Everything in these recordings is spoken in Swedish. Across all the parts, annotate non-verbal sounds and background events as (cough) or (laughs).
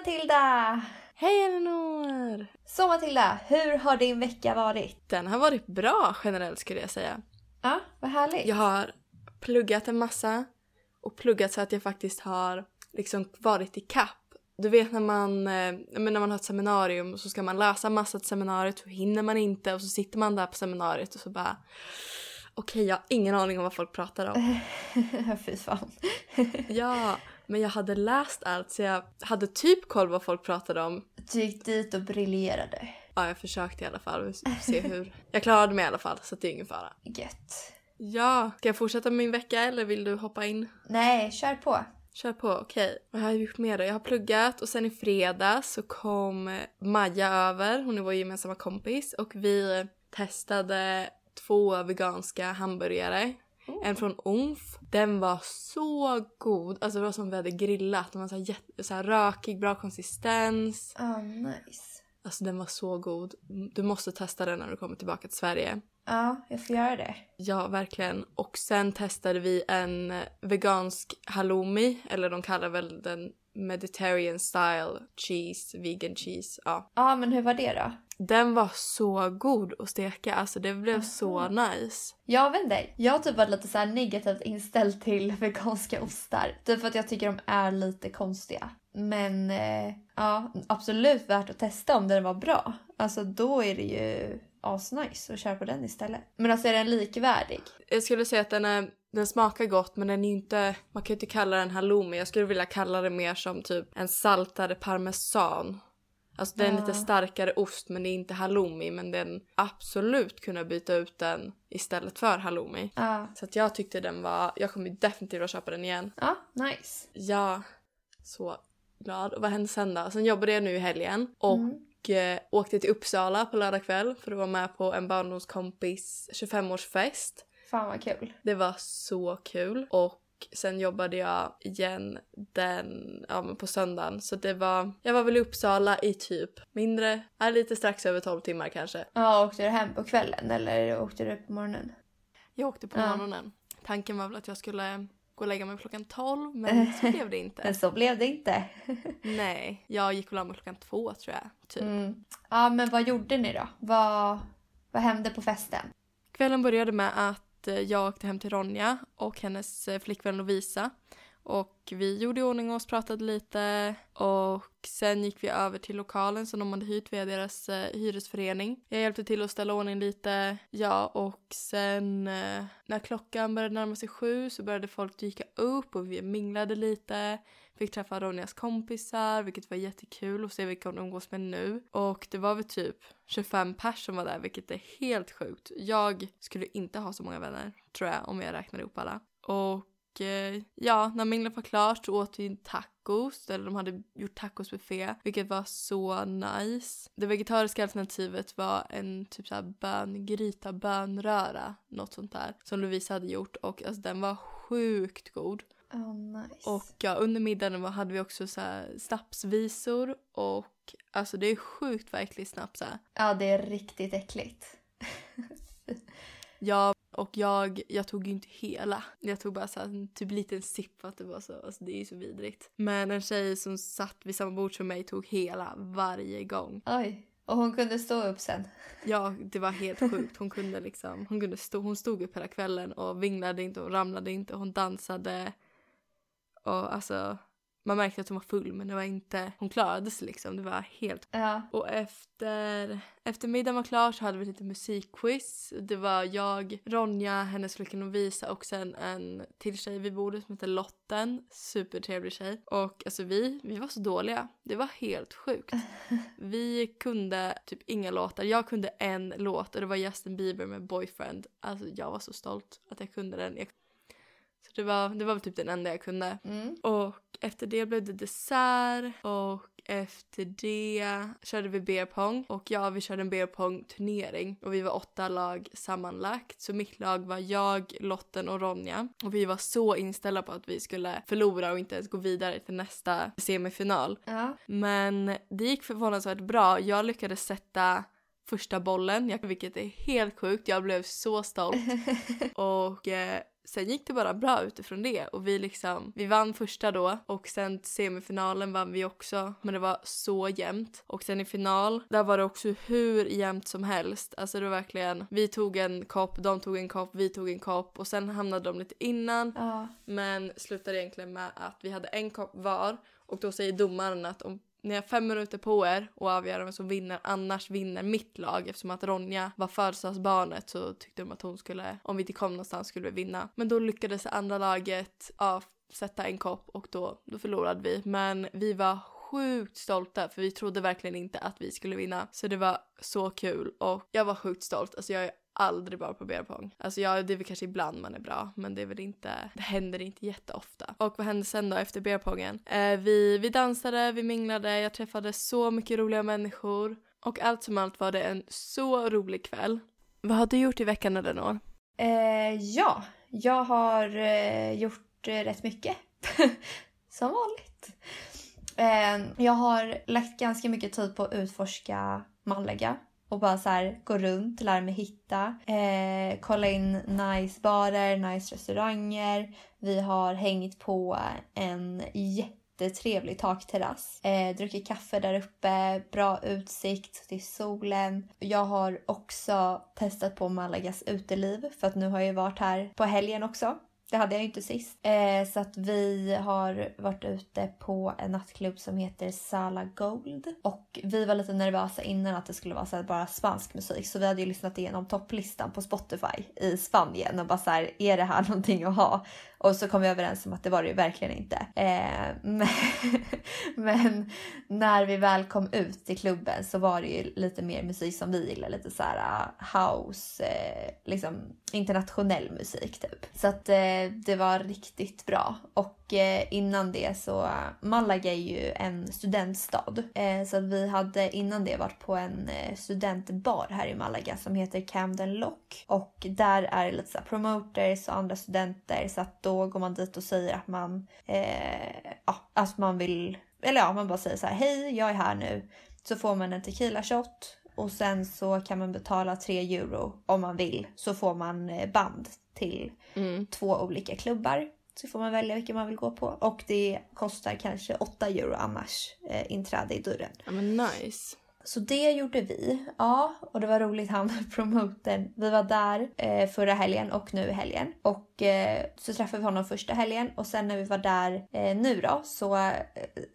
Matilda! Hej Elinor! Så Matilda, hur har din vecka varit? Den har varit bra generellt skulle jag säga. Ja, vad härligt. Jag har pluggat en massa och pluggat så att jag faktiskt har liksom varit i kapp. Du vet när man, eh, när man har ett seminarium så ska man läsa massa till seminariet så hinner man inte och så sitter man där på seminariet och så bara okej jag har ingen aning om vad folk pratar om. (laughs) Fy fan. ja, men jag hade läst allt så jag hade typ koll vad folk pratade om. Du gick dit och briljerade. Ja, jag försökte i alla fall. (laughs) Se hur. Jag klarade mig i alla fall så det är ingen fara. Gött. Ja, ska jag fortsätta med min vecka eller vill du hoppa in? Nej, kör på. Kör på, okej. Vad har jag gjort mer då? Jag har pluggat och sen i fredags så kom Maja över, hon är vår gemensamma kompis och vi testade två veganska hamburgare. En från Omf. Den var så god. Alltså det var som vi hade grillat. Den var så här, jätte, så här rökig, bra konsistens. Ah, nice. Alltså den var så god. Du måste testa den när du kommer tillbaka till Sverige. Ja, jag får göra det. Ja, verkligen. Och sen testade vi en vegansk halloumi, eller de kallar väl den Mediterranean style cheese, vegan cheese. Ja. Ja, men hur var det då? Den var så god att steka, alltså det blev så nice. Jag vet inte, jag har typ varit lite så här negativt inställd till (laughs) veganska ostar. Typ för att jag tycker de är lite konstiga. Men eh, ja, absolut värt att testa om den var bra. Alltså då är det ju asnice att köra på den istället. Men alltså är den likvärdig? Jag skulle säga att den, är, den smakar gott men den är inte, man kan ju inte kalla den halloumi. Jag skulle vilja kalla det mer som typ en saltare parmesan. Alltså det är en Ja. lite starkare ost men det är inte halloumi men den absolut kunna byta ut den istället för halloumi. Ja. Så att jag tyckte den var, jag kommer definitivt att köpa den igen. Ja, nice. Ja, så glad. Och vad hände sen då? Sen jobbade jag nu i helgen och eh, åkte till Uppsala på lördag kväll för att vara med på en barndomskompis 25-årsfest. Fan vad kul. Det var så kul och sen jobbade jag igen den, ja men på söndagen. Så det var, jag var väl i Uppsala i typ mindre, ja, lite strax över 12 timmar kanske. Ja, åkte du hem på kvällen eller åkte du på morgonen? Jag åkte på Ja. morgonen. Tanken var väl att jag skulle gå och lägga mig klockan 12 men (laughs) så blev det inte. Men så blev det inte. (laughs) Nej, jag gick och la mig klockan två tror jag. Typ. Mm. Ja, men vad gjorde ni då? Vad, vad hände på festen? Kvällen började med att Eh, jag åkte hem till Ronja och hennes eh, flickvän Lovisa. Och vi gjorde i ordning oss, pratade lite och sen gick vi över till lokalen som de hade hyrt via deras eh, hyresförening. Jag hjälpte till att ställa ordning lite, ja och sen eh, när klockan började närma sig sju så började folk dyka upp och vi minglade lite. Fick träffa Ronjas kompisar vilket var jättekul och se vilka hon umgås med nu. Och det var väl typ 25 pers som var där vilket är helt sjukt. Jag skulle inte ha så många vänner tror jag om jag räknar ihop alla. Och eh, ja, när minglet var klart så åt vi tacos, eller de hade gjort tacosbuffé, vilket var så nice. Det vegetariska alternativet var en typ såhär böngryta, bönröra, något sånt där, som Lovisa hade gjort och alltså den var sjukt god. Oh, nice. Och ja, under middagen hade vi också så här snapsvisor och alltså det är sjukt vad äcklig snaps är. Ja, det är riktigt äckligt. Ja, och jag, jag tog ju inte hela. Jag tog bara så här, typ liten sipp för att det var så, alltså det är ju så vidrigt. Men en tjej som satt vid samma bord som mig tog hela varje gång. Oj. Och hon kunde stå upp sen. Ja, det var helt sjukt. Hon kunde liksom, hon kunde stå, hon stod upp hela kvällen och vinglade inte och ramlade inte. Hon dansade. Och alltså, man märkte att hon var full men det var inte, hon klarade sig liksom. Det var helt Ja. och efter, efter middagen var klar så hade vi lite musikquiz. Det var jag, Ronja, hennes flickvän Lovisa och sen en till tjej vid bordet som heter Lotten. Supertrevlig tjej. Och alltså vi, vi var så dåliga. Det var helt sjukt. (laughs) Vi kunde typ inga låtar. Jag kunde en låt och det var Justin Bieber med Boyfriend. Alltså jag var så stolt att jag kunde den. Jag, så det var, det var typ den enda jag kunde. Mm. Och efter det blev det dessert och efter det körde vi beer pong och ja, vi körde en beer pong turnering och vi var åtta lag sammanlagt. Så mitt lag var jag, Lotten och Ronja och vi var så inställda på att vi skulle förlora och inte ens gå vidare till nästa semifinal. Ja. Men det gick förvånansvärt bra. Jag lyckades sätta första bollen, vilket är helt sjukt. Jag blev så stolt. (laughs) Och eh, sen gick det bara bra utifrån det och vi liksom, vi vann första då och sen semifinalen vann vi också men det var så jämnt och sen i final där var det också hur jämnt som helst. Alltså det var verkligen, vi tog en kopp, de tog en kopp, vi tog en kopp och sen hamnade de lite innan Ja. men slutade egentligen med att vi hade en kopp var och då säger domaren att om ni har fem minuter på er och avgöra vem som vinner, annars vinner mitt lag. Eftersom att Ronja var födelsedagsbarnet så tyckte de att hon skulle, om vi inte kom någonstans skulle vi vinna. Men då lyckades det andra laget ja, sätta en kopp och då, då förlorade vi. Men vi var sjukt stolta för vi trodde verkligen inte att vi skulle vinna. Så det var så kul och jag var sjukt stolt. Alltså jag är aldrig bra på beerpong. Alltså ja, det är väl kanske ibland man är bra, men det är väl inte, det händer inte jätteofta. Och vad hände sen då efter beerpongen? Eh, vi, vi dansade, vi minglade, jag träffade så mycket roliga människor och allt som allt var det en så rolig kväll. Vad har du gjort i veckan Elinor? Eh, ja, jag har eh, gjort eh, rätt mycket. (laughs) Som vanligt. Eh, jag har lagt ganska mycket tid på att utforska Malaga. Och bara så här gå runt, lära mig hitta. Eh, kolla in nice barer, nice restauranger. Vi har hängt på en jättetrevlig takterrass. Eh, druckit kaffe där uppe, bra utsikt till solen. Jag har också testat på Malagas uteliv för att nu har jag varit här på helgen också. Det hade jag ju inte sist. Eh, så att vi har varit ute på en nattklubb som heter Sala Gold. Och vi var lite nervösa innan att det skulle vara så här bara spansk musik. Så vi hade ju lyssnat igenom topplistan på Spotify i Spanien och bara så här, är det här (laughs) någonting att ha? Och så kom vi överens om att det var det ju verkligen inte. Eh, (laughs) men, men när vi väl kom ut till klubben så var det ju lite mer musik som vi gillar. Lite så här ah, house, eh, liksom internationell musik typ. Så att eh, det var riktigt bra. Och eh, innan det så, Malaga är ju en studentstad. Eh, så att vi hade innan det varit på en eh, studentbar här i Malaga som heter Camden Lock. Och där är det lite så här promoters och andra studenter så att då går man dit och säger att man, eh, ja, att man vill, eller ja, man bara säger så här, hej jag är här nu. Så får man en tequila shot och sen så kan man betala 3 euro om man vill. Så får man eh, band till Mm. två olika klubbar. Så får man välja vilken man vill gå på. Och det kostar kanske 8 euro annars eh, inträde i dörren. Ja men nice. Så det gjorde vi. Ja, och det var roligt han (laughs) promoten. Vi var där eh, förra helgen och nu i helgen. Och eh, så träffade vi honom första helgen och sen när vi var där eh, nu då så eh,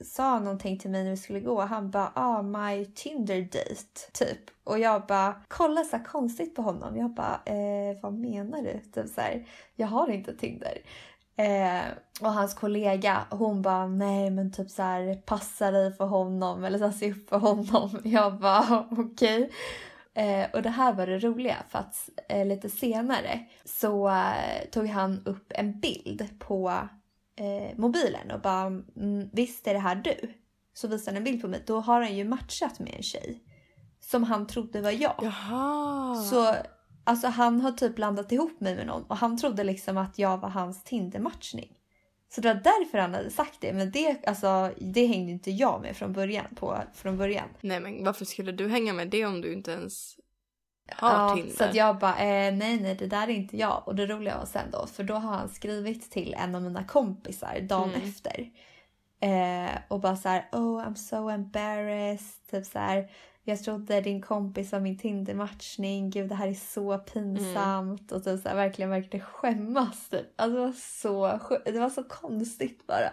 sa han någonting till mig när vi skulle gå. Han bara ah my Tinder date typ. Och jag bara kolla så här konstigt på honom. Jag bara eh, vad menar du? Typ så här, jag har inte Tinder. Eh, och hans kollega hon bara nej men typ så här passa dig för honom eller så här, se upp för honom. (laughs) Jag bara (laughs) okej. Eh, och det här var det roliga för att eh, lite senare så eh, tog han upp en bild på eh, mobilen och bara mm, visst är det här du? Så visade han en bild på mig. Då har han ju matchat med en tjej som han trodde var jag. Jaha. Så alltså han har typ blandat ihop mig med någon och han trodde liksom att jag var hans Tinder-matchning. Så det var därför han hade sagt det. Men det, alltså, det hängde inte jag med från början. På, från början. Nej men varför skulle du hänga med det om du inte ens har Ja, Tinder? så att jag bara, eh, nej nej det där är inte jag. Och det roliga var sen då, för då har han skrivit till en av mina kompisar dagen Mm. efter. Eh, och bara så här, oh I'm so embarrassed. Typ så här, jag trodde din kompis var min Tinder-matchning. Gud det här är så pinsamt. Och typ så här, verkligen, verkligen skämmas typ. Alltså det var så, det var så konstigt bara.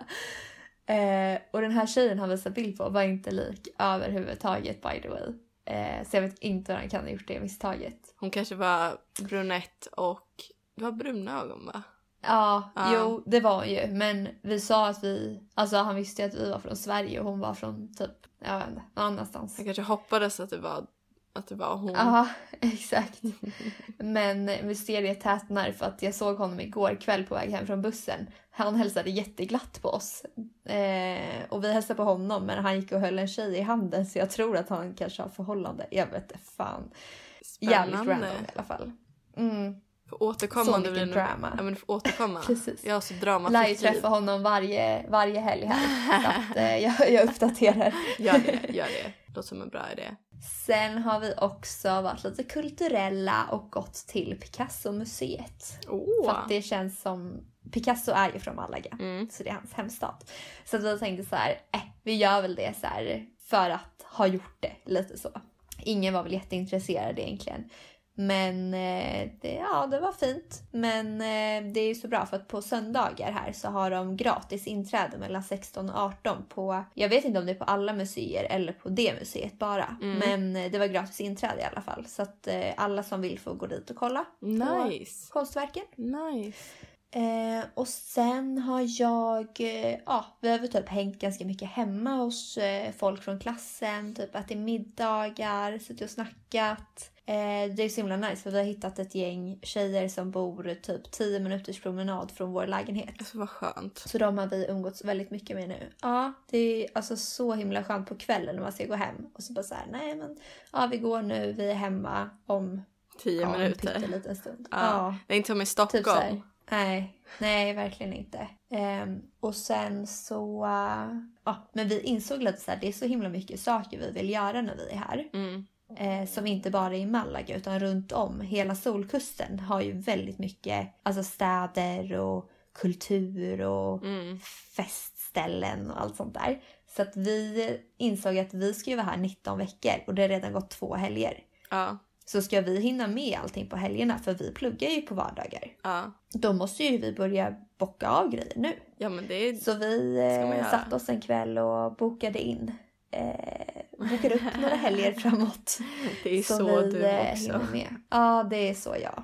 Eh, och den här tjejen han visade bild på var inte lik överhuvudtaget by the way. Eh, så jag vet inte hur han kan ha gjort det misstaget. Hon kanske var brunett och du har bruna ögon va? Ja, Ja. jo det var ju. Men vi sa att vi, alltså han visste ju att vi var från Sverige och hon var från typ, jag vet inte, någon annanstans. Jag kanske hoppades att det var, att det var hon. Ja, (laughs) exakt. Men mysteriet tätnar för att jag såg honom igår kväll på väg hem från bussen. Han hälsade jätteglatt på oss. Eh, och vi hälsade på honom men han gick och höll en tjej i handen så jag tror att han kanske har förhållande. Jag vet inte fan. Jävligt Spännande. random i alla fall. Mm, För återkomma så mycket blir drama. Ja men återkomma. (laughs) Precis. Jag har så Lär ju dramafritt liv. träffa honom varje, varje helg här. Så att, eh, (laughs) jag, jag uppdaterar. Gör det, gör det. Låter som en bra idé. Sen har vi också varit lite kulturella och gått till Picasso-museet. Åh! För att det känns som... Picasso är ju från Malaga, Mm. så det är hans hemstad. Så att vi tänkte så här, eh, vi gör väl det så här för att ha gjort det lite så. Ingen var väl jätteintresserad egentligen. Men eh, det, ja, det var fint. Men eh, det är ju så bra för att på söndagar här så har de gratis inträde mellan 16 och 18 på, jag vet inte om det är på alla museer eller på det museet bara. Mm. Men eh, det var gratis inträde i alla fall. Så att eh, alla som vill får gå dit och kolla Nice! konstverken. Nice! Eh, och sen har jag, eh, ja, vi har väl typ hängt ganska mycket hemma hos eh, folk från klassen, typ ätit middagar, suttit och snackat. Eh, det är så himla nice för vi har hittat ett gäng tjejer som bor typ 10 minuters promenad från vår lägenhet. Alltså vad skönt. Så de har vi umgåtts väldigt mycket med nu. Ja, det är alltså så himla skönt på kvällen när man ska gå hem. Och så bara så här, nej men ja vi går nu, vi är hemma om Tio ja, en minuter. pytteliten stund. Ja. ja. Det är inte som i Typ Stockholm. här. Nej, nej verkligen inte. Ehm, och sen så, uh, ja, men vi insåg lite så här, det är så himla mycket saker vi vill göra när vi är här. Mm. Eh, som inte bara är i Malaga utan runt om. Hela solkusten har ju väldigt mycket alltså städer och kultur och Mm. festställen och allt sånt där. Så att vi insåg att vi ska ju vara här 19 veckor och det har redan gått två helger. Ja. Så ska vi hinna med allting på helgerna, för vi pluggar ju på vardagar. Ja. Då måste ju vi börja bocka av grejer nu. Ja men det är... Så vi eh, satte oss en kväll och bokade in. Eh, bokade upp några helger (laughs) framåt. Det är så, vi du eh, också. Ja, det är så jag.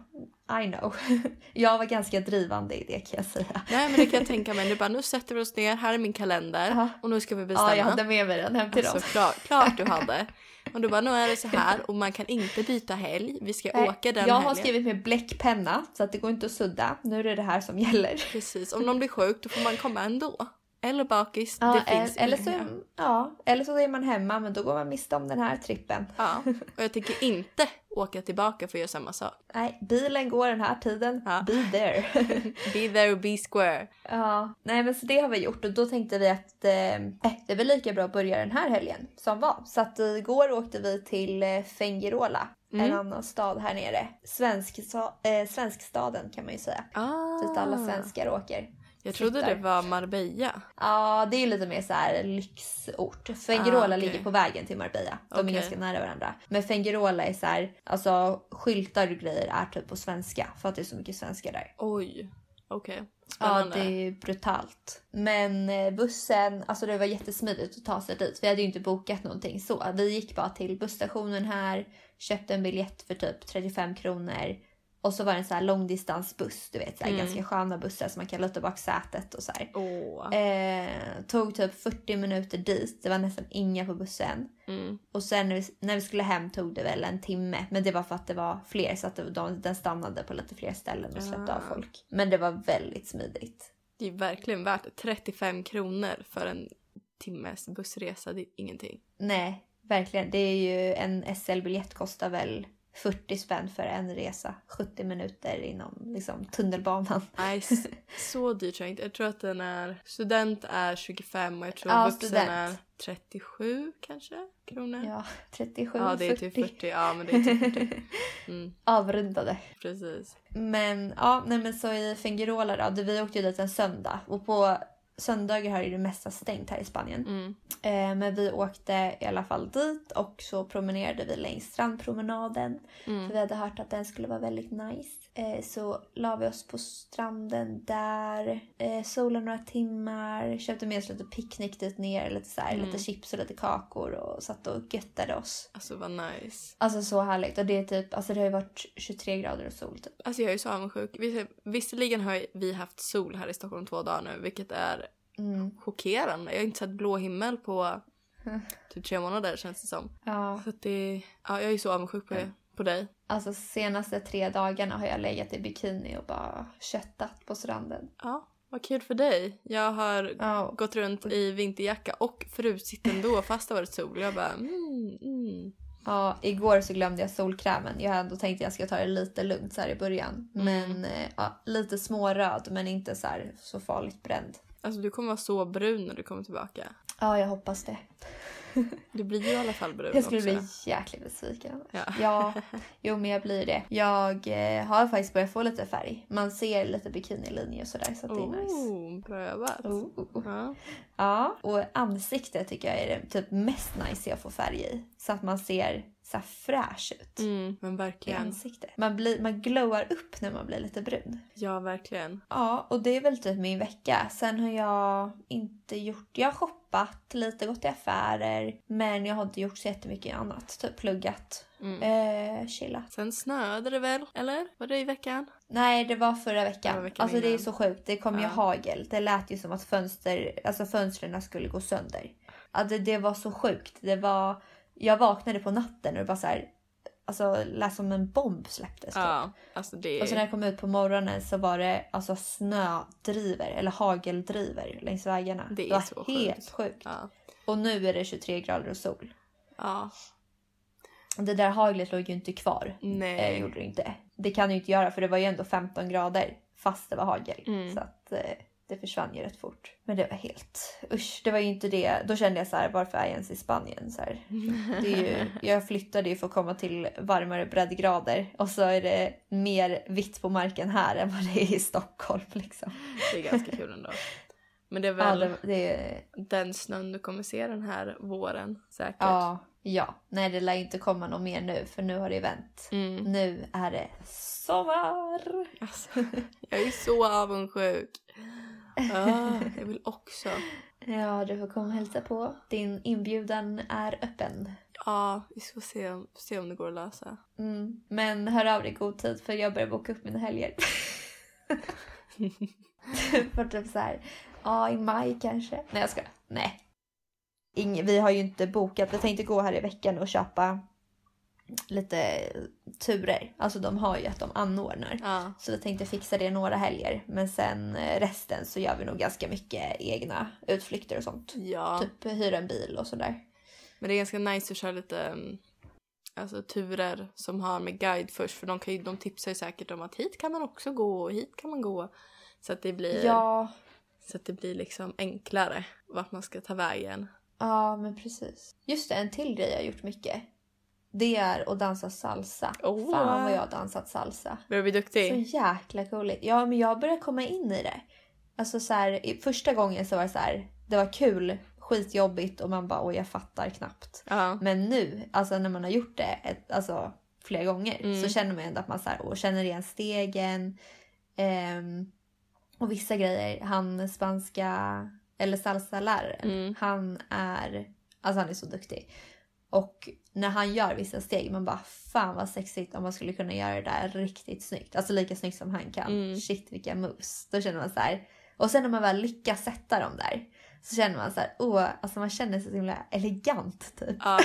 I know. (laughs) jag var ganska drivande i det kan jag säga. Nej men det kan jag tänka mig. Du bara nu sätter vi oss ner, här är min kalender Ja. och nu ska vi bestämma. Ja, jag hade med mig den hem till Alltså dem. klart, klart du hade. (laughs) Och du bara nu är det så här och man kan inte byta helg. Vi ska Nej, åka den jag har helgen. skrivit med bläckpenna så att det går inte att sudda. Nu är det det här som gäller. Precis, om någon blir sjuk då får man komma ändå. Eller bakis, Ja, det finns eller, så, ja, eller så är man hemma men då går man miste om den här trippen. Ja, och jag tänker inte åka tillbaka för att göra samma sak. Nej, bilen går den här tiden. Ja. Be there. (laughs) Be there, be square. ja, nej men så det har vi gjort och då tänkte vi att eh, eh, det är väl lika bra att börja den här helgen som var. Så att igår åkte vi till eh, Fengirola, en Mm. annan stad här nere. Svensk, eh, svenskstaden kan man ju säga. Ah, Dit alla svenskar åker. Jag trodde flyttar. det var Marbella. Ja, det är lite mer så här lyxort. Fengirola Ah, okej. ligger på vägen till Marbella. De Okej. är ganska nära varandra. Men Fengirola är så här, alltså skyltar och grejer är typ på svenska för att det är så mycket svenskar där. Oj, okej. Ja, Spännande. det är brutalt. Men eh, bussen, alltså det var jättesmidigt att ta sig dit. Vi hade ju inte bokat någonting så. Vi gick bara till busstationen här, köpte en biljett för typ 35 kronor. Och så var det en så här långdistansbuss, du vet, så här Mm. ganska sköna bussar som man kan luta bak sätet och så här. Åh. Eh, tog typ 40 minuter dit, det var nästan inga på bussen. Mm. Och sen när vi, när vi skulle hem tog det väl en timme. Men det var för att det var fler så att det, de, den stannade på lite fler ställen och släppte av Ah. folk. Men det var väldigt smidigt. Det är verkligen värt det. 35 kronor för en timmes bussresa, det är ingenting. Nej, verkligen. Det är ju en SL-biljett kostar väl 40 spänn för en resa. 70 minuter inom liksom, tunnelbanan. Nej, (laughs) så dyrt tror jag inte. Jag tror att den är... Student är 25 och jag tror Ja, vuxen student. är 37 kanske kronor. Ja, 37, Ja, det är 40. typ 40. Ja, men det är typ 40. (laughs) Mm, Avrundade. precis. Men ja, nej men så i Fengirola då, vi åkte ju dit en söndag och på söndagar har ju det mesta stängt här i Spanien. Mm. Eh, men vi åkte i alla fall dit och så promenerade vi längs strandpromenaden. För Mm. vi hade hört att den skulle vara väldigt nice. Eh, så la vi oss på stranden där, eh, solade några timmar, köpte med oss lite picknick dit ner, lite, så här, Mm. lite chips och lite kakor och satt och göttade oss. Alltså vad nice. Alltså så härligt. Och det är typ, alltså det har ju varit 23 grader och sol typ. Alltså jag är så avundsjuk. Vis- Visserligen har vi haft sol här i Stockholm två dagar nu, vilket är Mm. chockerande. Jag har inte sett blå himmel på (laughs) typ tre månader känns det som. Ja. Så det, ja, jag är så avundsjuk på, på dig. Alltså senaste tre dagarna har jag legat i bikini och bara köttat på stranden. Ja, vad kul för dig. Jag har Ja. gått runt i vinterjacka och frusit ändå (laughs) fast det varit sol. Jag bara mm, mm. Ja, igår så glömde jag solkrämen. Jag hade ändå tänkt att jag ska ta det lite lugnt så här i början. Mm. Men eh, ja, lite småröd men inte så, här, så farligt bränd. Alltså du kommer vara så brun när du kommer tillbaka. Ja, jag hoppas det. (laughs) Du blir ju i alla fall brun Jag skulle också. bli jäkligt besviken. Ja. Ja, (laughs) jo men jag blir det. Jag eh, har faktiskt börjat få lite färg. Man ser lite bikinilinjer och sådär så att det är nice. Oh, bra jobbat. Oh. Ja. Ja, och ansiktet tycker jag är det typ mest nice jag får färg i. Så att man ser så här fräsch ut Mm, men i verkligen. ansiktet. Man, blir, man glowar upp när man blir lite brun. Ja, verkligen. Ja, och det är väl typ min vecka. Sen har jag inte gjort... Jag har shoppat lite, gått i affärer. Men jag har inte gjort så jättemycket annat. Typ pluggat, Mm. eh, chillat. Sen snöade det väl, eller? Var det i veckan? Nej, det var förra veckan. Förra veckan alltså det är innan. så sjukt. Det kom ju Ja. hagel. Det lät ju som att fönster, alltså fönstren skulle gå sönder. Alltså det var så sjukt. Det var... Jag vaknade på natten och det bara så här... Alltså lät som en bomb släpptes. typ. Ja, alltså det Och så när jag kom ut på morgonen så var det alltså snödriver eller hageldriver längs vägarna. Det är var helt sjukt. sjukt. Ja. Och nu är det 23 grader och sol. ja. Det där haglet låg ju inte kvar. Nej. Eh, gjorde det inte. Det kan det ju inte göra för det var ju ändå 15 grader fast det var hagel. Mm. Så att eh, det försvann ju rätt fort. Men det var helt... Usch, det var ju inte det. Då kände jag så här, varför är jag ens i Spanien? Så här. Det är ju, jag flyttade ju för att komma till varmare breddgrader och så är det mer vitt på marken här än vad det är i Stockholm. Liksom. Det är ganska kul ändå. Men det är Ja, väl det, det, den snön du kommer se den här våren säkert. ja, ja. Nej, det lär inte komma något mer nu för nu har det vänt. Mm. Nu är det sommar! Alltså, jag är så avundsjuk. Ah, jag vill också. Ja, du får komma och hälsa på. Din inbjudan är öppen. Ja, vi får se om, se om det går att lösa. Mm. Men hör av dig i god tid för jag börjar boka upp mina helger. (laughs) för typ så här, ja i maj kanske. Nej jag ska. Nej. Ingen, vi har ju inte bokat. Vi tänkte gå här i veckan och köpa lite turer. Alltså de har ju att de anordnar. Ja, Så vi tänkte fixa det några helger. Men sen eh, resten så gör vi nog ganska mycket egna utflykter och sånt. ja. Typ hyra en bil och sådär. men det är ganska nice att köra lite mm, alltså, turer som har med guide först. För de, kan ju, de tipsar ju säkert om att hit kan man också gå och hit kan man gå. Så att det blir, Ja, så att det blir liksom enklare vart man ska ta vägen. Ja, men precis. Just det, en till grej jag har gjort mycket. Det är att dansa salsa. Oh. Fan vad jag har dansat salsa. Börjar bli Så duktig? jäkla coolt. Ja, men jag börjar komma in i det. Alltså så här, första gången så var det så här, det var kul, skitjobbigt och man bara oj jag fattar knappt. Ja. Men nu, alltså när man har gjort det ett, alltså, flera gånger Mm. så känner man ändå att man så här, och känner igen stegen. Ehm, och vissa grejer, han spanska eller salsa-läraren, Mm. han är, alltså han är så duktig. Och när han gör vissa steg, man bara fan vad sexigt om man skulle kunna göra det där riktigt snyggt. Alltså lika snyggt som han kan. Mm. Shit vilka moves. Då känner man så här. Och sen när man väl lyckas sätta dem där så känner man så här, åh, alltså man känner sig så himla elegant typ. Ja.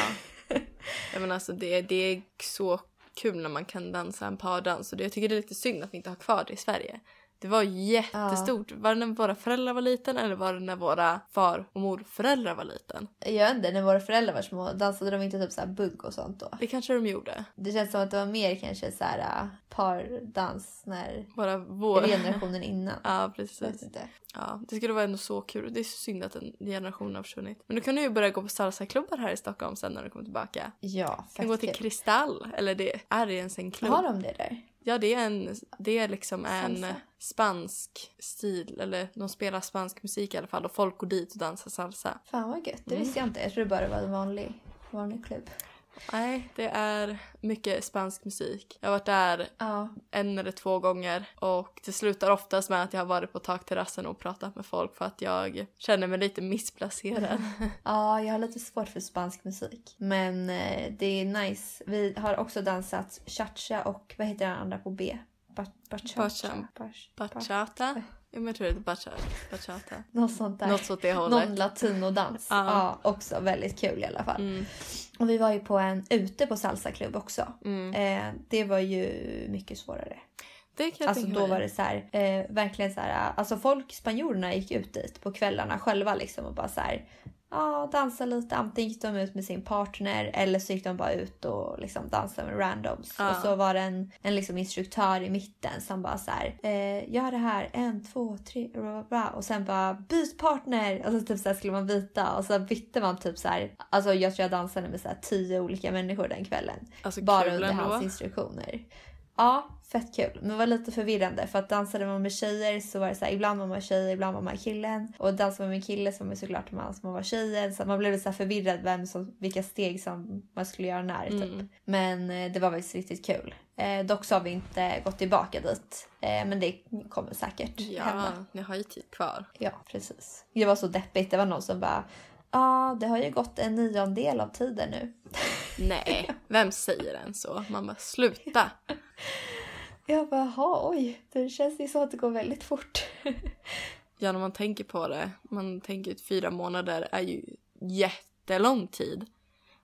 (laughs) ja men alltså det, det är så kul när man kan dansa en pardans. Och det, jag tycker det är lite synd att vi inte har kvar det i Sverige. Det var jättestort. Var det när våra föräldrar var liten eller var det när våra far och morföräldrar var liten? Jag vet inte, när våra föräldrar var små dansade de inte typ så bugg och sånt då? Det kanske de gjorde. Det känns som att det var mer kanske så här äh, pardans när Bara vår... generationen innan. (laughs) Ja, Jag vet precis. inte. Ja, det skulle vara ändå så kul. Det är så synd att en generation har försvunnit. Men du kan ju börja gå på salsa-klubbar här i Stockholm sen när du kommer tillbaka. Ja, Du kan gå till. Kristall, eller det är det ens en klubb? Har de det där? Ja, det är, en, det är liksom en Salsa. spansk stil, eller de spelar spansk musik i alla fall och folk går dit och dansar salsa. Fan vad gött, det Mm. visste jag inte. Jag trodde bara det var en vanlig, vanlig klubb. Nej, det är mycket spansk musik. Jag har varit där Ja, en eller två gånger och det slutar oftast med att jag har varit på takterrassen och pratat med folk för att jag känner mig lite missplacerad. (laughs) ja, jag har lite svårt för spansk musik. Men eh, det är nice. Vi har också dansat cha-cha och vad heter den andra på B? Ba- Bachata? Bacha- Bach- Bachata? Men jag tror det är bachata. (laughs) Något sånt där. Något åt det hållet. Någon latinodans. Ja. ja, också väldigt kul i alla fall. Mm, Och vi var ju på en ute på salsaklubb också. mm. Eh, det var ju mycket svårare. Det kan jag Alltså då var det så här, eh, verkligen så här, alltså folk, spanjorerna gick ut dit på kvällarna själva liksom och bara så här, ja, dansa lite. Antingen gick de ut med sin partner eller så gick de bara ut och liksom dansade med randoms. Ja. Och så var det en, en liksom instruktör i mitten som bara så här, eh, gör det här, en, två, tre, bla, bla, och sen bara byt partner. Och så typ så skulle man byta och så bytte man typ så här, alltså jag tror jag dansade med så tio olika människor den kvällen. Alltså Bara under hans instruktioner. Ja, fett kul. Men det var lite förvirrande för att dansade man med tjejer så var det så här, ibland var man tjej, ibland var man killen. Och dansade man med kille så var man såklart man som man var tjejen. Så man blev lite så här förvirrad vem som, vilka steg som man skulle göra när. Typ. Mm. Men eh, det var faktiskt riktigt kul. Eh, dock så har vi inte gått tillbaka dit. Eh, men det kommer säkert hända. Ja, ni har ju tid kvar. Ja, precis. Det var så deppigt. Det var någon som bara Ja, det har ju gått en niondel av tiden nu. Nej, vem säger en så? Man bara sluta. Jag bara, jaha, oj. Det känns ju så att det går väldigt fort. Ja, när man tänker på det. Man tänker att fyra månader är ju jättelång tid.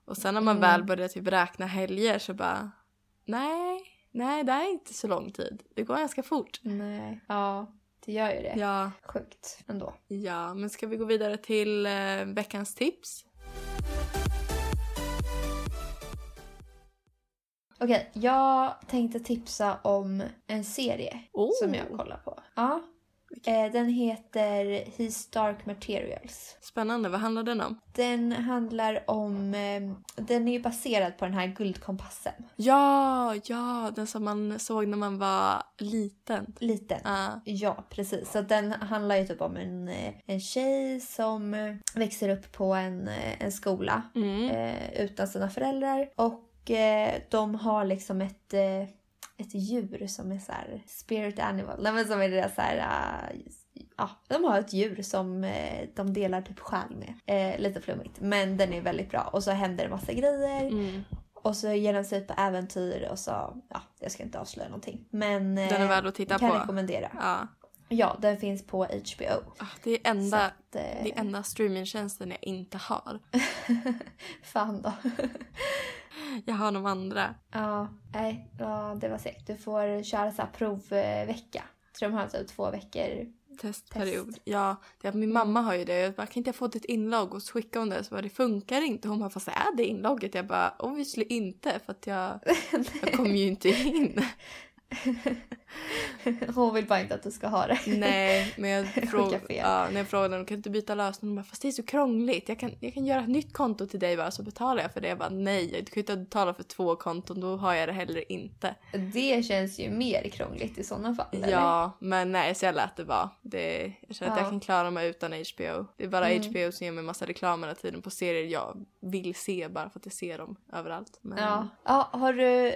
Och sen när man Mm. väl börjar typ räkna helger så bara nej, nej det är inte så lång tid. Det går ganska fort. Nej. Ja, det gör ju det. Ja, Sjukt ändå. ja, men ska vi gå vidare till eh, veckans tips? Okej, jag tänkte tipsa om en serie Oh. som jag kollar på. Ja. Eh, den heter His Dark Materials. Spännande, vad handlar den om? Den handlar om... Eh, den är ju baserad på den här guldkompassen. Ja, ja, den som man såg när man var liten. Liten. Ja. Ja, precis. Så den handlar ju typ om en, eh, en tjej som växer upp på en, en skola Mm. eh, utan sina föräldrar. Och de har liksom ett, ett djur som är så här spirit animal. Nej, men som är det så här... eh, Ja, de har ett djur som eh, de delar typ själ med. Eh, lite flummigt. Men den är väldigt bra. Och så händer det massa grejer. Mm. Och så ger den sig ut på äventyr och så... Ja, jag ska inte avslöja någonting. Men... Den är eh, värd att titta kan på. rekommendera. Ja. Ja, den finns på HBO. Ah, Det är enda, att, eh, det är enda streamingtjänsten jag inte har. (laughs) Fan då. (laughs) (laughs) Jag har de andra. ja, nej, ja, det var segt. Du får köra så provvecka. Tror de har typ två veckor. Testperiod. Test. Ja, det, min mamma har ju det. Jag bara, kan inte jag få ett inlogg? Och så skickade hon det. Så bara, det funkar inte. Hon bara, fast är det inlogget? Jag bara, obviously inte. För att jag, (laughs) jag kommer ju inte in. (laughs) Hon vill bara inte att du ska ha det. Nej, men jag, (laughs) fråg, ja, när jag frågade henne, kan du inte byta lösenord? Hon bara, fast det är så krångligt. Jag kan, jag kan göra ett nytt konto till dig bara så betalar jag för det. Jag bara, nej, du kan ju inte betala för två konton. Då har jag det heller inte. Det känns ju mer krångligt i sådana fall. eller? Ja, men nej, så jag lät det vara. Det, jag känner att Ja. jag kan klara mig utan HBO. Det är bara Mm. HBO som ger mig massa reklam hela tiden på serier jag vill se bara för att jag ser dem överallt. Men, Ja. ja. Har du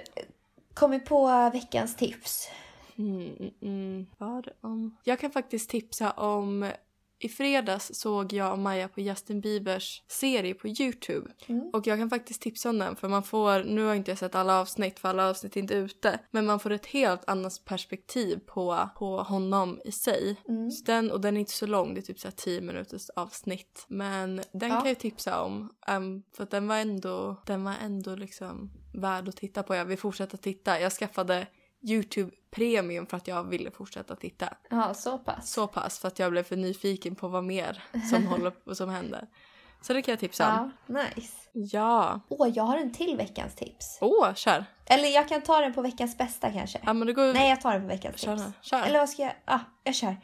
kommit på veckans tips? Mm, mm, mm. Vad om... Jag kan faktiskt tipsa om i fredags såg jag och Maja på Justin Biebers serie på Youtube. Mm. Och jag kan faktiskt tipsa om den för man får, nu har inte jag sett alla avsnitt för alla avsnitt är inte ute. Men man får ett helt annat perspektiv på, på honom i sig. Mm. Så den, och den är inte så lång, det är typ så här 10 minuters avsnitt. Men den Ja. kan jag tipsa om. ehm, för den var ändå, den var ändå liksom värd att titta på. Jag vill fortsätta titta. Jag skaffade Youtube Premium för att jag ville fortsätta titta. Ja, så pass. Så pass för att jag blev för nyfiken på vad mer som (laughs) håller på som händer. Så det kan jag tipsa om. Ja, nice. Ja. Åh, jag har en till veckans tips. Åh, kör. Eller jag kan ta den på veckans bästa kanske. Ja men det går... Nej, jag tar den på veckans Kör tips. kör. Eller vad ska jag? Ah, jag kör.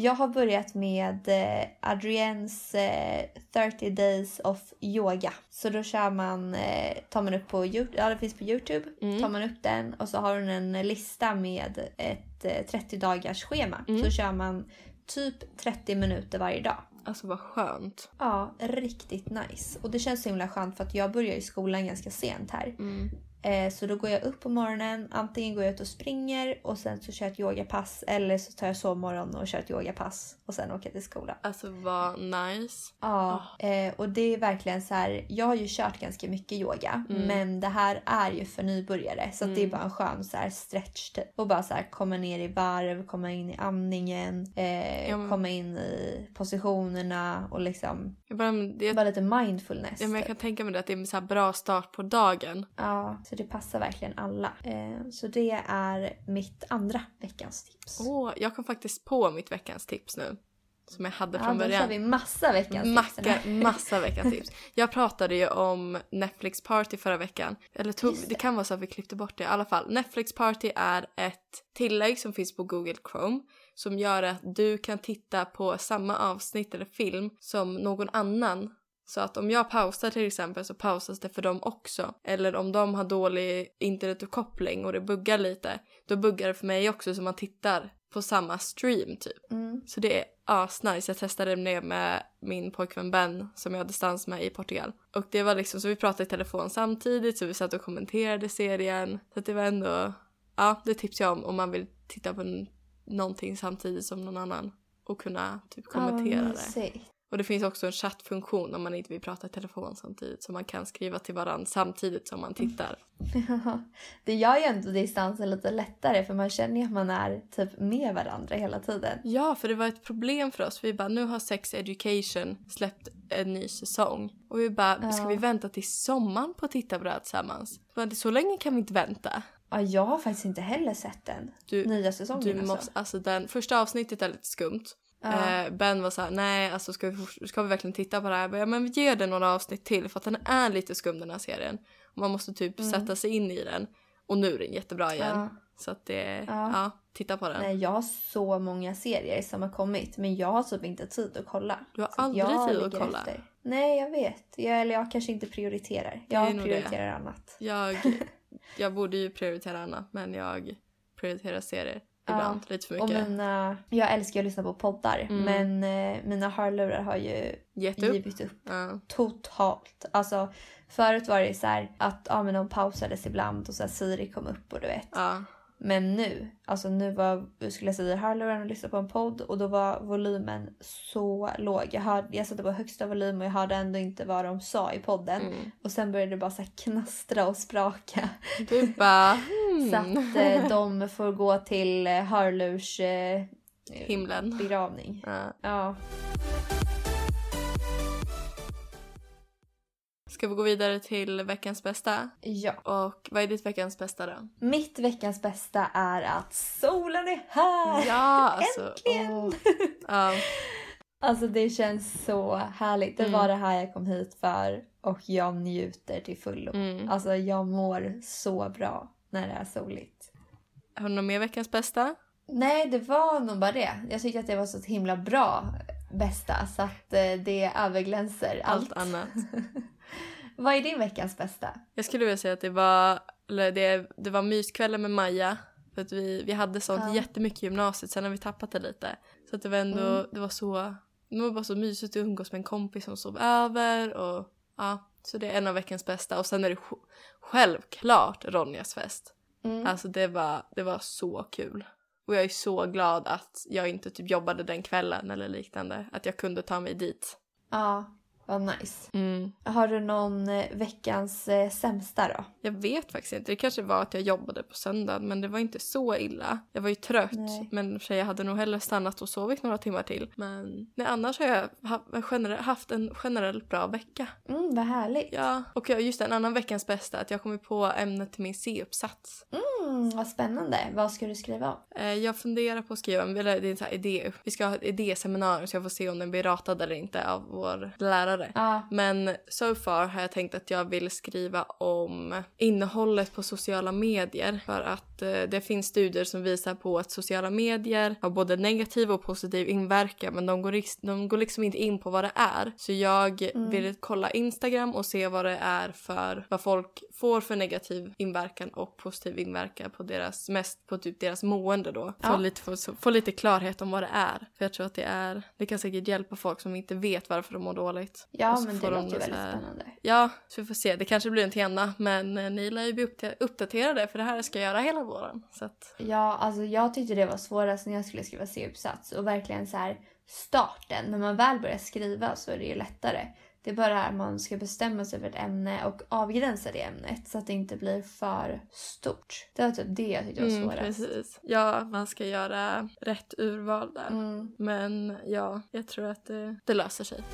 Jag har börjat med eh, Adriens eh, 30 days of yoga. Så då kör man, eh, tar man upp på Youtube, ja det finns på Youtube. Mm. Tar man upp den och så har hon en lista med ett eh, 30 dagars schema. Mm. Så kör man typ 30 minuter varje dag. Alltså vad skönt. Ja, riktigt nice. Och det känns så himla skönt för att jag börjar i skolan ganska sent här. Mm. Eh, så då går jag upp på morgonen, antingen går jag ut och springer och sen så kör jag ett yogapass eller så tar jag sovmorgon och kör ett yogapass och sen åker jag till skolan. Alltså vad nice. Ja, eh, och det är verkligen så här. Jag har ju kört ganska mycket yoga, Mm. men det här är ju för nybörjare så att det är Mm. bara en skön så här stretch typ. Och bara så här komma ner i varv, komma in i andningen, eh, Ja, men- komma in i positionerna och liksom bara, det, bara lite mindfulness. ja, men jag typ. kan tänka mig det att det är en så här bra start på dagen. Ja, så det passar verkligen alla. Eh, så det är mitt andra veckans tips. Åh, jag kom faktiskt på mitt veckans tips nu. som jag hade Ja, från då början. kör vi massa veckans tips. Macka, massa veckans tips. (laughs) Jag pratade ju om Netflix Party förra veckan. Eller tog, det. det. kan vara så att vi klippte bort det. I alla fall, Netflix Party är ett tillägg som finns på Google Chrome som gör att du kan titta på samma avsnitt eller film som någon annan. Så att om jag pausar till exempel så pausas det för dem också. Eller om de har dålig internetuppkoppling och det buggar lite, då buggar det för mig också så man tittar på samma stream typ. Mm. Så det är asnice. Jag testade det med min pojkvän Ben som jag har distans med i Portugal. Och det var liksom så vi pratade i telefon samtidigt så vi satt och kommenterade serien. Så att det var ändå, ja det tipsar jag om om man vill titta på någonting samtidigt som någon annan och kunna typ kommentera vad det. Och det finns också en chattfunktion om man inte vill prata i telefon samtidigt så man kan skriva till varandra samtidigt som man tittar. Ja, (laughs) det gör ju ändå distansen lite lättare för man känner ju att man är typ med varandra hela tiden. Ja, för det var ett problem för oss. Vi bara, nu har Sex Education släppt en ny säsong. Och vi bara, ska vi vänta till sommaren på att titta på det här tillsammans? Men så länge kan vi inte vänta. Ja, jag har faktiskt inte heller sett den Du, nya säsongen. du alltså. måste, alltså den första avsnittet är lite skumt. Ja. Eh, ben var såhär, nej alltså ska vi, ska vi verkligen titta på det här? Bara, Ja, men vi ger den några avsnitt till för att den är lite skum den här serien. Man måste typ Mm. sätta sig in i den. Och nu är den jättebra igen. Ja. Så att det, Ja. ja, titta på den. Nej, jag har så många serier som har kommit men jag har typ inte tid att kolla. Du har Så aldrig tid att kolla. efter. Nej, jag vet. Jag, eller jag kanske inte prioriterar. Det Jag prioriterar annat. Jag, (laughs) jag borde ju prioritera annat men jag prioriterar serier Ja, ibland lite för Och mycket. mina, jag älskar att lyssna på poddar Mm. men eh, mina hörlurar har ju Gett upp. givit upp Ja. totalt. Alltså förut var det så här att ja, men de pausades ibland och så här Siri kom upp och du vet. ja. Men nu, alltså nu var, skulle jag säga hörlurarna och lyssna på en podd och då var volymen så låg. Jag, hörde, jag satte på högsta volym och jag hörde ändå inte vad de sa i podden. Mm. Och sen började det bara så knastra och spraka. Du bara (laughs) hmm. Så att eh, (laughs) de får gå till eh, hörlurs eh, Himlen. begravning. Ja. Ja. Ska vi gå vidare till veckans bästa? ja. Och vad är ditt veckans bästa då? Mitt veckans bästa är att solen är här! Ja, alltså. Äntligen! åh. (laughs) Ja, Alltså det känns så härligt. Det Mm. var det här jag kom hit för och jag njuter till fullo. mm. Alltså jag mår så bra när det är soligt. Har du något mer veckans bästa? Nej, det var nog bara det. Jag tyckte att det var så himla bra bästa så att eh, det överglänser allt. Allt annat. (laughs) Vad är din veckans bästa? Jag skulle vilja säga att det var, eller det, det var myskvällen med Maja. För att vi, vi hade sånt Ja. jättemycket i gymnasiet, sen har vi tappat det lite. Så att det var ändå, Mm. det var så, det var bara så mysigt att umgås med en kompis som sov över och ja. Så det är en av veckans bästa och sen är det sj- självklart Ronjas fest. Mm. Alltså det var, det var så kul. Och jag är så glad att jag inte typ jobbade den kvällen eller liknande. Att jag kunde ta mig dit. Ja, vad nice. Mm. Har du någon eh, veckans eh, sämsta då? Jag vet faktiskt inte. Det kanske var att jag jobbade på söndagen men det var inte så illa. Jag var ju trött Nej. men för jag hade nog hellre stannat och sovit några timmar till. Men nej, annars har jag ha, generell, haft en generellt bra vecka. Mm, vad härligt. Ja, och just en annan veckans bästa att jag kommit på ämnet till min C-uppsats. Mm, vad spännande. Vad ska du skriva om? Eh, Jag funderar på att skriva, en- eller det är en sån här idé, vi ska ha ett idéseminarium så jag får se om den blir ratad eller inte av vår lärare. Ja, Men so far har jag tänkt att jag vill skriva om innehållet på sociala medier. För att eh, det finns studier som visar på att sociala medier har både negativ och positiv inverkan men de går, de går liksom inte in på vad det är. Så jag Mm. vill kolla Instagram och se vad det är för vad folk får för negativ inverkan och positiv inverkan på deras mest på typ deras mående då. Få, Ja. lite, få, få lite klarhet om vad det är. För jag tror att det är, det kan säkert hjälpa folk som inte vet varför de mår dåligt. ja men det de låter så väldigt spännande. Ja, så vi får se. Det kanske blir en Anna, men eh, ni lär ju bli uppda- uppdaterade för det här ska jag göra hela våren. Så att, Ja, alltså jag tyckte det var svårast när jag skulle skriva C-uppsats och verkligen så här starten. När man väl börjar skriva så är det ju lättare. Det är bara att man ska bestämma sig för ett ämne och avgränsa det ämnet så att det inte blir för stort. Det var typ det jag tyckte var mm, svårast. precis. Ja, man ska göra rätt urval där. Mm. Men ja, jag tror att det, det löser sig.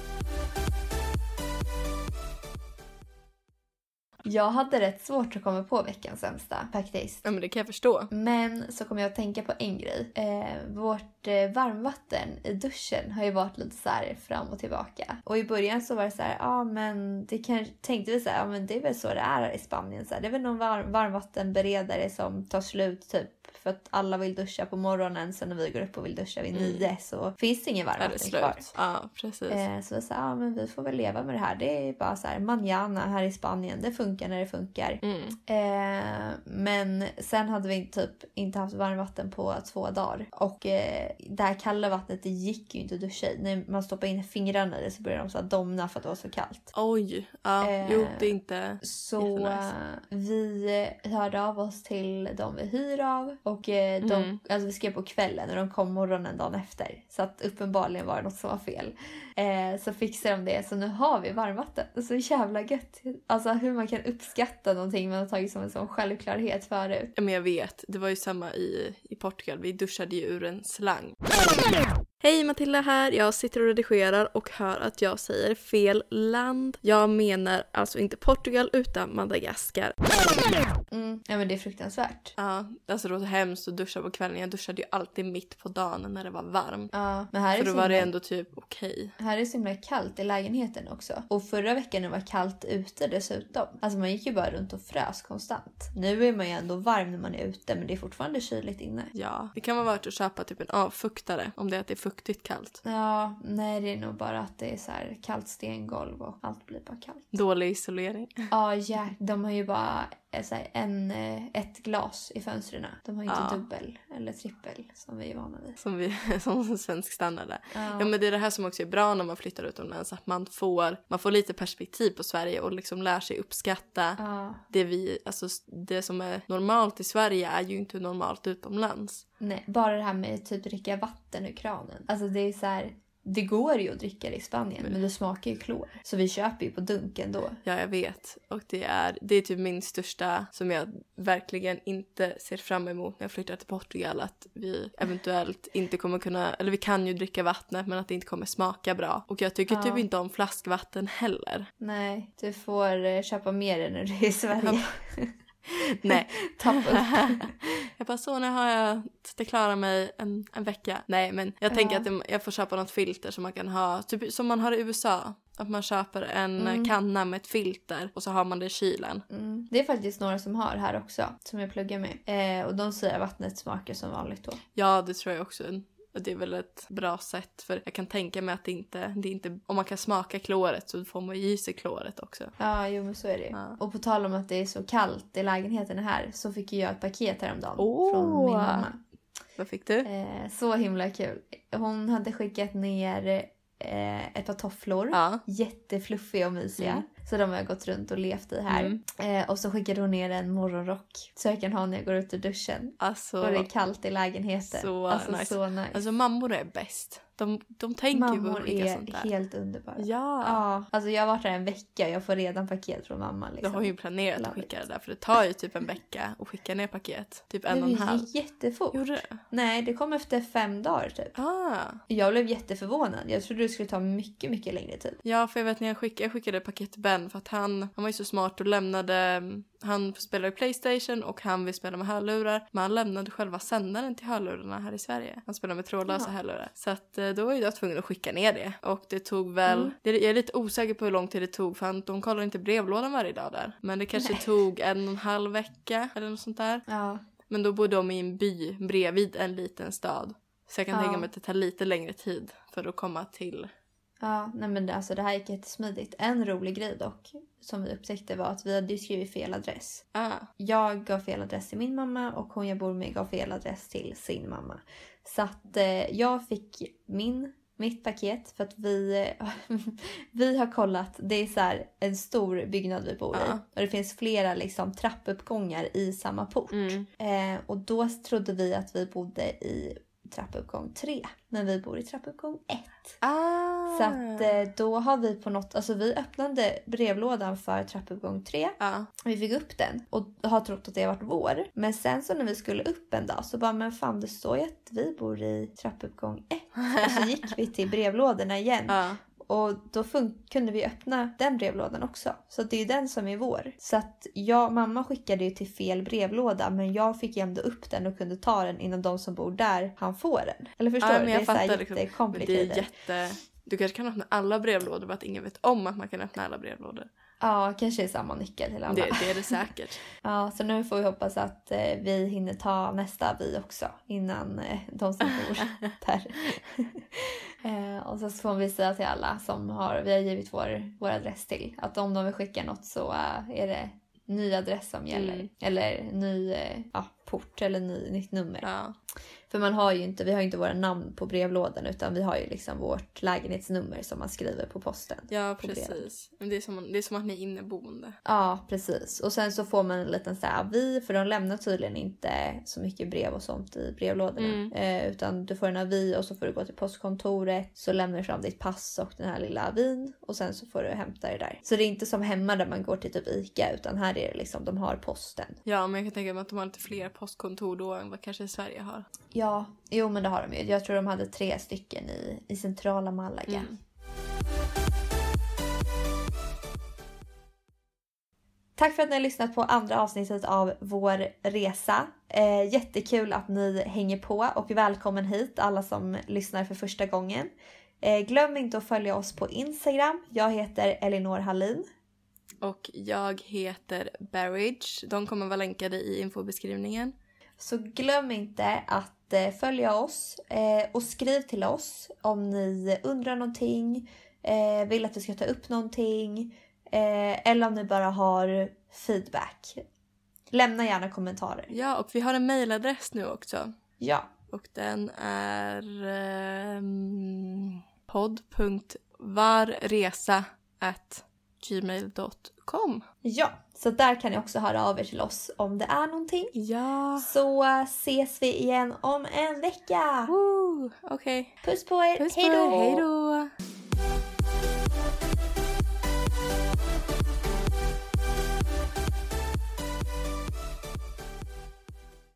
Jag hade rätt svårt att komma på veckans sämsta faktiskt. Ja men det kan jag förstå. Men så kom jag att tänka på en grej. Eh, vårt eh, varmvatten i duschen har ju varit lite så här fram och tillbaka. Och i början så var det så här, ja ah, men det kan, tänkte vi så ja men det är väl så det är här i Spanien. Så här, det är väl någon var, varmvattenberedare som tar slut typ för att alla vill duscha på morgonen sen när vi går upp och vill duscha vid Mm. nio så finns det ingen Är det varmvatten kvar. Ja precis. Eh, så vi sa, ja men vi får väl leva med det här. Det är bara så här manjana här i Spanien. Det funkar när det funkar. Mm. Eh, men sen hade vi typ inte haft varmvatten på två dagar. Och eh, det här kalla vattnet det gick ju inte att duscha i. När man stoppar in fingrarna i det så började de så domna för att det var så kallt. Oj. Ja, Eh, jo det är inte... Så eh, vi hörde av oss till de vi hyr av och eh, de, Mm. alltså vi skrev på kvällen och de kom morgonen dagen efter. Så att uppenbarligen var det något som var fel. Eh, så fixade de det så nu har vi varmvatten. Så jävla gött. Alltså hur man kan uppskatta någonting man har tagit som en sån självklarhet förut. Ja, men jag vet, det var ju samma i, i Portugal. Vi duschade ju ur en slang. Hej Matilda här, jag sitter och redigerar och hör att jag säger fel land. Jag menar alltså inte Portugal utan Madagaskar. Mm. Ja men det är fruktansvärt. Ja, alltså det var så hemskt att duscha på kvällen. Jag duschade ju alltid mitt på dagen när det var varmt. Ja, men här är, För då var det himla, ändå typ okej. här är det så himla kallt i lägenheten också. Och förra veckan när det var kallt ute dessutom. Alltså man gick ju bara runt och frös konstant. Nu är man ju ändå varm när man är ute men det är fortfarande kyligt inne. Ja, det kan vara värt att köpa typ en avfuktare om det är att det är fuktigt kallt. Ja, nej det är nog bara att det är så här kallt stengolv och allt blir bara kallt. Dålig isolering. Ja, ja de har ju bara en, eh, ett glas i fönstren. De har inte Ja. dubbel eller trippel som vi är vana vid. Som, vi, (laughs) som svensk standard är. Ja. Ja men det är det här som också är bra när man flyttar utomlands. Att man får, man får lite perspektiv på Sverige och liksom lär sig uppskatta Ja, det vi, alltså det som är normalt i Sverige är ju inte normalt utomlands. nej, bara det här med typ dricka vatten ur kranen. Alltså det är så här, det går ju att dricka det i Spanien men det smakar ju klor. Så vi köper ju på dunken då. Ja, jag vet. Och det är, det är typ min största som jag verkligen inte ser fram emot när jag flyttar till Portugal. Att vi eventuellt inte kommer kunna, eller vi kan ju dricka vattnet men att det inte kommer smaka bra. Och jag tycker Ja. typ inte om flaskvatten heller. Nej, du får eh, köpa mer än när du är i Sverige. (laughs) Nej. (laughs) Tappa (laughs) upp. jag bara så nu har jag det klarar mig en, en vecka. Nej men jag tänker Ja. att det, jag får köpa något filter som man kan ha, typ som man har i USA. Att man köper en Mm. kanna med ett filter och så har man det i kylen. Mm. Det är faktiskt några som har här också, som jag pluggar med. Eh, och de säger att vattnet smakar som vanligt då. Ja, det tror jag också. Och Det är väl ett bra sätt för jag kan tänka mig att det inte, det inte om man kan smaka kloret så får man ju i sig kloret också. Ja, jo men så är det. Ja. Och på tal om att det är så kallt i lägenheten här så fick jag ett paket häromdagen Åh! från min mamma. Vad fick du? Eh, så himla kul. Hon hade skickat ner eh, ett par tofflor. Ja. Jättefluffiga och mysiga. Mm. Så de har jag gått runt och levt i här. Mm. Eh, och så skickade hon ner en morgonrock så jag kan ha när jag går ut ur duschen. Alltså, Och det är kallt i lägenheten. Så alltså nice. så nice. alltså mammor är bäst. De, de tänker ju på Mammor olika är sånt där. helt underbara. Ja. Ja, alltså jag har varit där en vecka och jag får redan paket från mamma. Du Liksom. har ju planerat att Love skicka it. det där för det tar ju typ en vecka att skicka ner paket. Typ en och en det halv. gick jättefort. Gjorde det? Nej, det kom efter fem dagar typ. Ah. Jag blev jätteförvånad. Jag trodde det skulle ta mycket, mycket längre tid. Ja, för jag vet när jag skickade, jag skickade paket till Ben för att han, han var ju så smart och lämnade, han spelar i Playstation och han vill spela med hörlurar. Men han lämnade själva sändaren till hörlurarna här i Sverige. Han spelar med trådlösa Ja. hörlurar. Så att eh, då var ju jag tvungen att skicka ner det. Och det tog väl, Mm. det, jag är lite osäker på hur lång tid det tog för han, de kollar inte brevlådan varje dag där. Men det kanske Nej. tog en och en halv vecka eller något sånt där. Ja, Men då bodde de i en by bredvid en liten stad. Så jag kan Ja. tänka mig att det tar lite längre tid för att komma till. Ja nej men det, alltså, det här gick jättesmidigt. En rolig grej dock som vi upptäckte var att vi hade ju skrivit fel adress. Ah, Jag gav fel adress till min mamma och hon jag bor med gav fel adress till sin mamma. Så att eh, jag fick min, mitt paket för att vi, (laughs) vi har kollat. Det är så här en stor byggnad vi bor i Ja. och det finns flera liksom trappuppgångar i samma port. mm. Eh, och då trodde vi att vi bodde i trappuppgång 3 men vi bor i trappuppgång 1. ah. Så att eh, då har vi på något, alltså vi öppnade brevlådan för trappuppgång 3 Ja. vi fick upp den och har trott att det har varit vår. Men sen så när vi skulle upp en dag så bara, men fan det står ju att vi bor i trappuppgång 1. Och så gick vi till brevlådorna igen Ja. Och då kunde vi öppna den brevlådan också. Så det är ju den som är vår. Så att jag, mamma skickade ju till fel brevlåda men jag fick ändå upp den och kunde ta den innan de som bor där han får den. Eller förstår Ja, du? men Det jag är så här liksom. Men det är jättekomplicerat. jätte... Du kanske kan öppna alla brevlådor bara att ingen vet om att man kan öppna alla brevlådor. Ja, kanske är samma nyckel till alla. Det, det är det säkert. (laughs) Ja, så nu får vi hoppas att eh, vi hinner ta nästa vi också innan eh, de som bor (laughs) där. (laughs) eh, och så får vi säga till alla som har, vi har givit vår, vår adress till att om de vill skicka något så eh, är det ny adress som gäller. Mm. Eller ny eh, ja, port eller ny, nytt nummer. Ja. För man har ju inte, vi har inte våra namn på brevlådan utan vi har ju liksom vårt lägenhetsnummer som man skriver på posten. Ja, precis. Men det är, som, det är som att ni är inneboende. Ja, precis. Och sen så får man en liten så här avi, för de lämnar tydligen inte så mycket brev och sånt i brevlådorna. Mm. Eh, utan du får en avi och så får du gå till postkontoret, så lämnar du fram ditt pass och den här lilla avin och sen så får du hämta det där. Så det är inte som hemma där man går till typ ICA utan här är det liksom, de har posten. Ja, men jag kan tänka mig att de har lite fler postkontor då än vad kanske Sverige har. Ja, jo men det har de ju. Jag tror de hade tre stycken i, i centrala Malaga. Mm. Tack för att ni har lyssnat på andra avsnittet av vår resa. Eh, jättekul att ni hänger på och välkommen hit alla som lyssnar för första gången. Eh, glöm inte att följa oss på Instagram. Jag heter Elinor Hallin. Och jag heter Barridge. De kommer vara länkade i infobeskrivningen. Så glöm inte att eh, följa oss eh, och skriv till oss om ni undrar någonting, eh, vill att vi ska ta upp någonting eh, eller om ni bara har feedback. Lämna gärna kommentarer. Ja, och vi har en mailadress nu också. Ja, Och den är um, podd.varresa.gmail.com. ja. Så där kan ni också höra av er till oss om det är någonting. Ja. Så eh, ses vi igen om en vecka. Woo! Okej. Puss på er. Puss. Hej då!